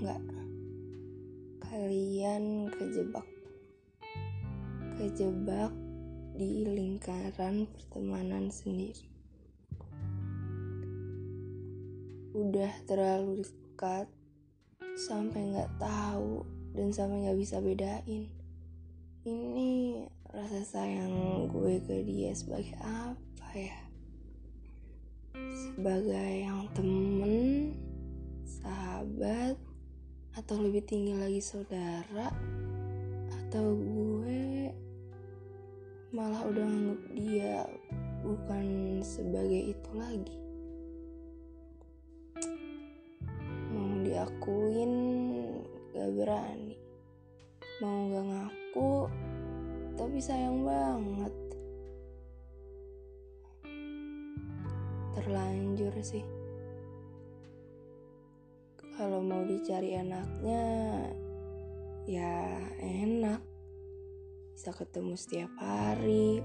nggak kalian kejebak kejebak di lingkaran pertemanan sendiri. Udah terlalu dekat sampai nggak tahu dan sampai nggak bisa bedain. Ini rasa sayang gue ke dia sebagai apa ya? Sebagai yang temen sahabat atau lebih tinggi lagi saudara? Atau gue malah udah nganggep dia bukan sebagai itu lagi? Mau diakuin gak berani. Mau gak ngaku tapi sayang banget. Terlanjur sih kalau mau dicari enaknya ya enak. Bisa ketemu setiap hari.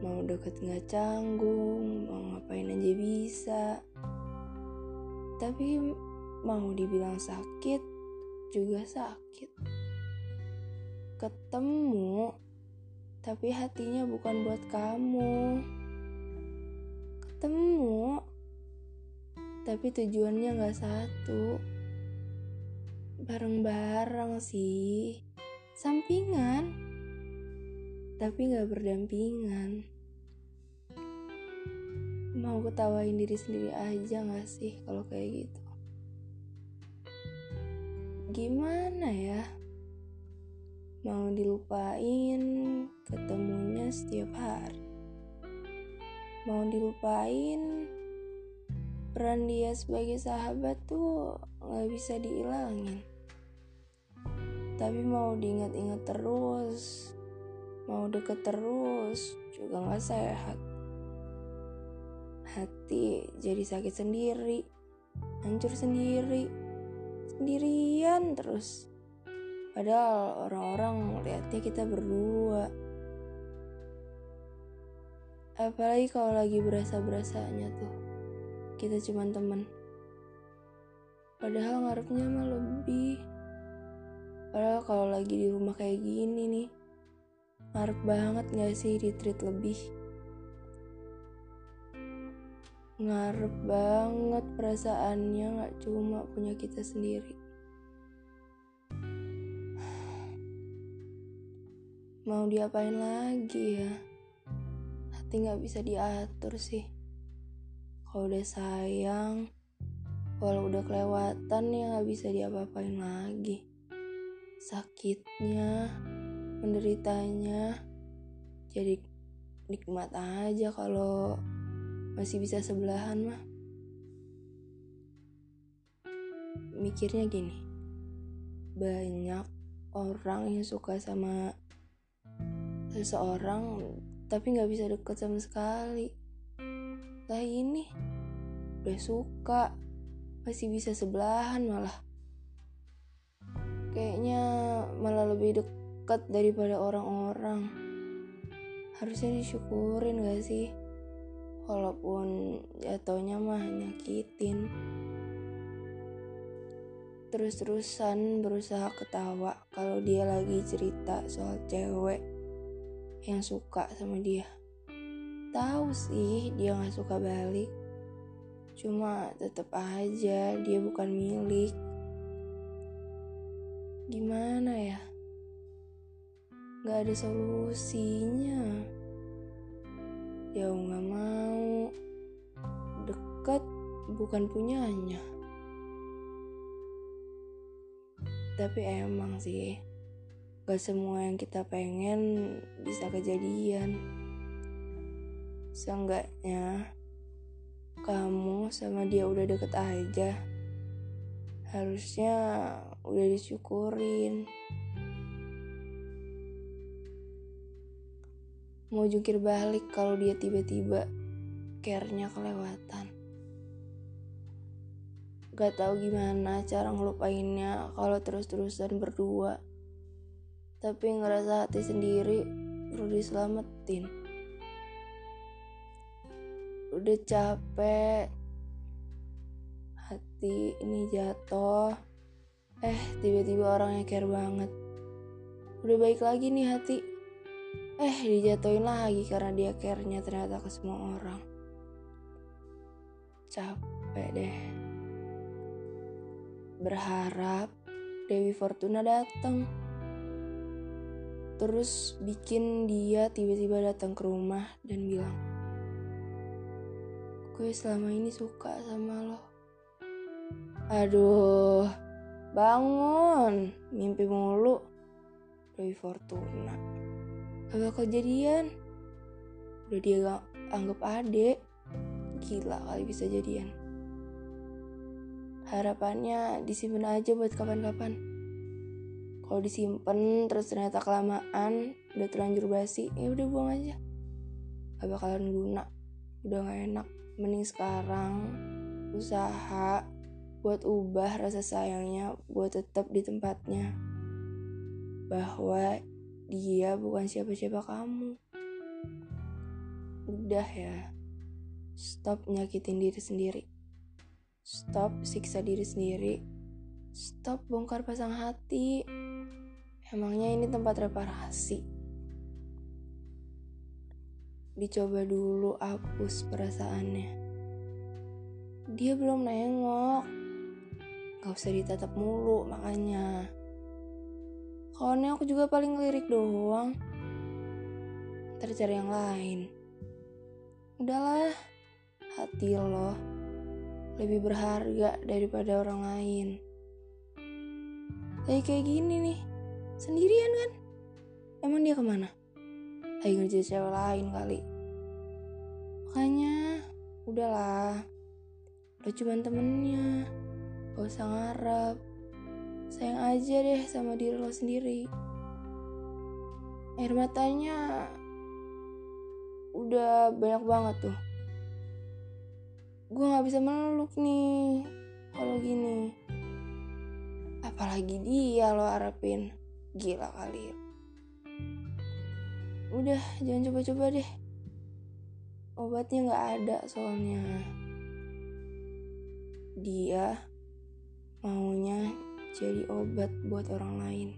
Mau deket nggak canggung mau ngapain aja bisa. Tapi mau dibilang sakit juga sakit. Ketemu tapi hatinya bukan buat kamu. Ketemu tapi tujuannya nggak satu. Bareng-bareng sih. Sampingan. Tapi nggak berdampingan. Mau ketawain diri sendiri aja nggak sih kalau kayak gitu? Gimana ya? Mau dilupain ketemunya setiap hari. Mau dilupain peran dia sebagai sahabat tuh nggak bisa diilangin tapi mau diingat-ingat terus mau deket terus juga nggak sehat. Hati jadi sakit sendiri hancur sendiri sendirian terus. Padahal orang-orang lihatnya kita berdua. Apalagi kalau lagi berasa-berasanya tuh kita cuma temen. Padahal ngarepnya mah lebih. Padahal kalau lagi di rumah kayak gini nih ngarep banget gak sih di treat lebih? Ngarep banget perasaannya gak cuma punya kita sendiri. Mau diapain lagi ya? Hati nggak bisa diatur sih kalau udah sayang walau udah kelewatan ya nggak bisa diapa-apain lagi. Sakitnya menderitanya jadi nikmat aja kalau masih bisa sebelahan mah. Mikirnya gini banyak orang yang suka sama seseorang tapi nggak bisa deket sama sekali lah ini udah suka masih bisa sebelahan malah. Kayaknya malah lebih deket daripada orang-orang. Harusnya disyukurin gak sih? Walaupun jatuhnya mah nyakitin. Terus-terusan berusaha ketawa kalau dia lagi cerita soal cewek yang suka sama dia. Tahu sih dia nggak suka balik. Cuma tetap aja dia bukan milik. Gimana ya? Gak ada solusinya. Jauh gak mau. Dekat bukan punyanya. Tapi emang sih Gak semua yang kita pengen bisa kejadian. Seenggaknya kamu sama dia udah deket aja. Harusnya udah disyukurin. Mau jungkir balik kalau dia tiba-tiba care-nya kelewatan. Gak tahu gimana cara ngelupainnya kalau terus-terusan berdua tapi ngerasa hati sendiri perlu diselamatin udah capek hati ini jatuh Eh, tiba-tiba orangnya care banget. Udah baik lagi nih hati. Eh, dijatuhin lagi karena dia care-nya ternyata ke semua orang. Capek deh. Berharap Dewi Fortuna datang. Terus bikin dia tiba-tiba datang ke rumah dan bilang, Gue selama ini suka sama lo. Aduh, bangun, mimpi mulu. Dewi Fortuna. Gak bakal jadian. Udah dia gak anggap adek. Gila kali bisa jadian. Harapannya disimpan aja buat kapan-kapan. Kalau disimpan terus ternyata kelamaan, udah terlanjur basi, ya udah buang aja. Gak bakalan guna, udah gak enak. Mending sekarang usaha buat ubah rasa sayangnya buat tetap di tempatnya. Bahwa dia bukan siapa-siapa kamu. Udah ya. Stop nyakitin diri sendiri. Stop siksa diri sendiri. Stop bongkar pasang hati. Emangnya ini tempat reparasi. Dicoba dulu hapus perasaannya. Dia belum nengok. Gak usah ditatap mulu makanya. Kalau aku juga paling lirik doang. Ntar cari yang lain. Udahlah, hati lo lebih berharga daripada orang lain. Lagi kayak gini nih, sendirian kan? Emang dia ke mana? Lagi ngerjain cewek lain kali. Makanya, udahlah. Lo cuma temennya. Gak usah ngarep. Sayang aja deh sama diri lo sendiri. Air matanya udah banyak banget tuh. Gue gak bisa meluk nih kalau gini. Apalagi dia lo harapin. Gila kali. Udah, jangan coba-coba deh. Obatnya gak ada soalnya. Dia maunya jadi obat buat orang lain.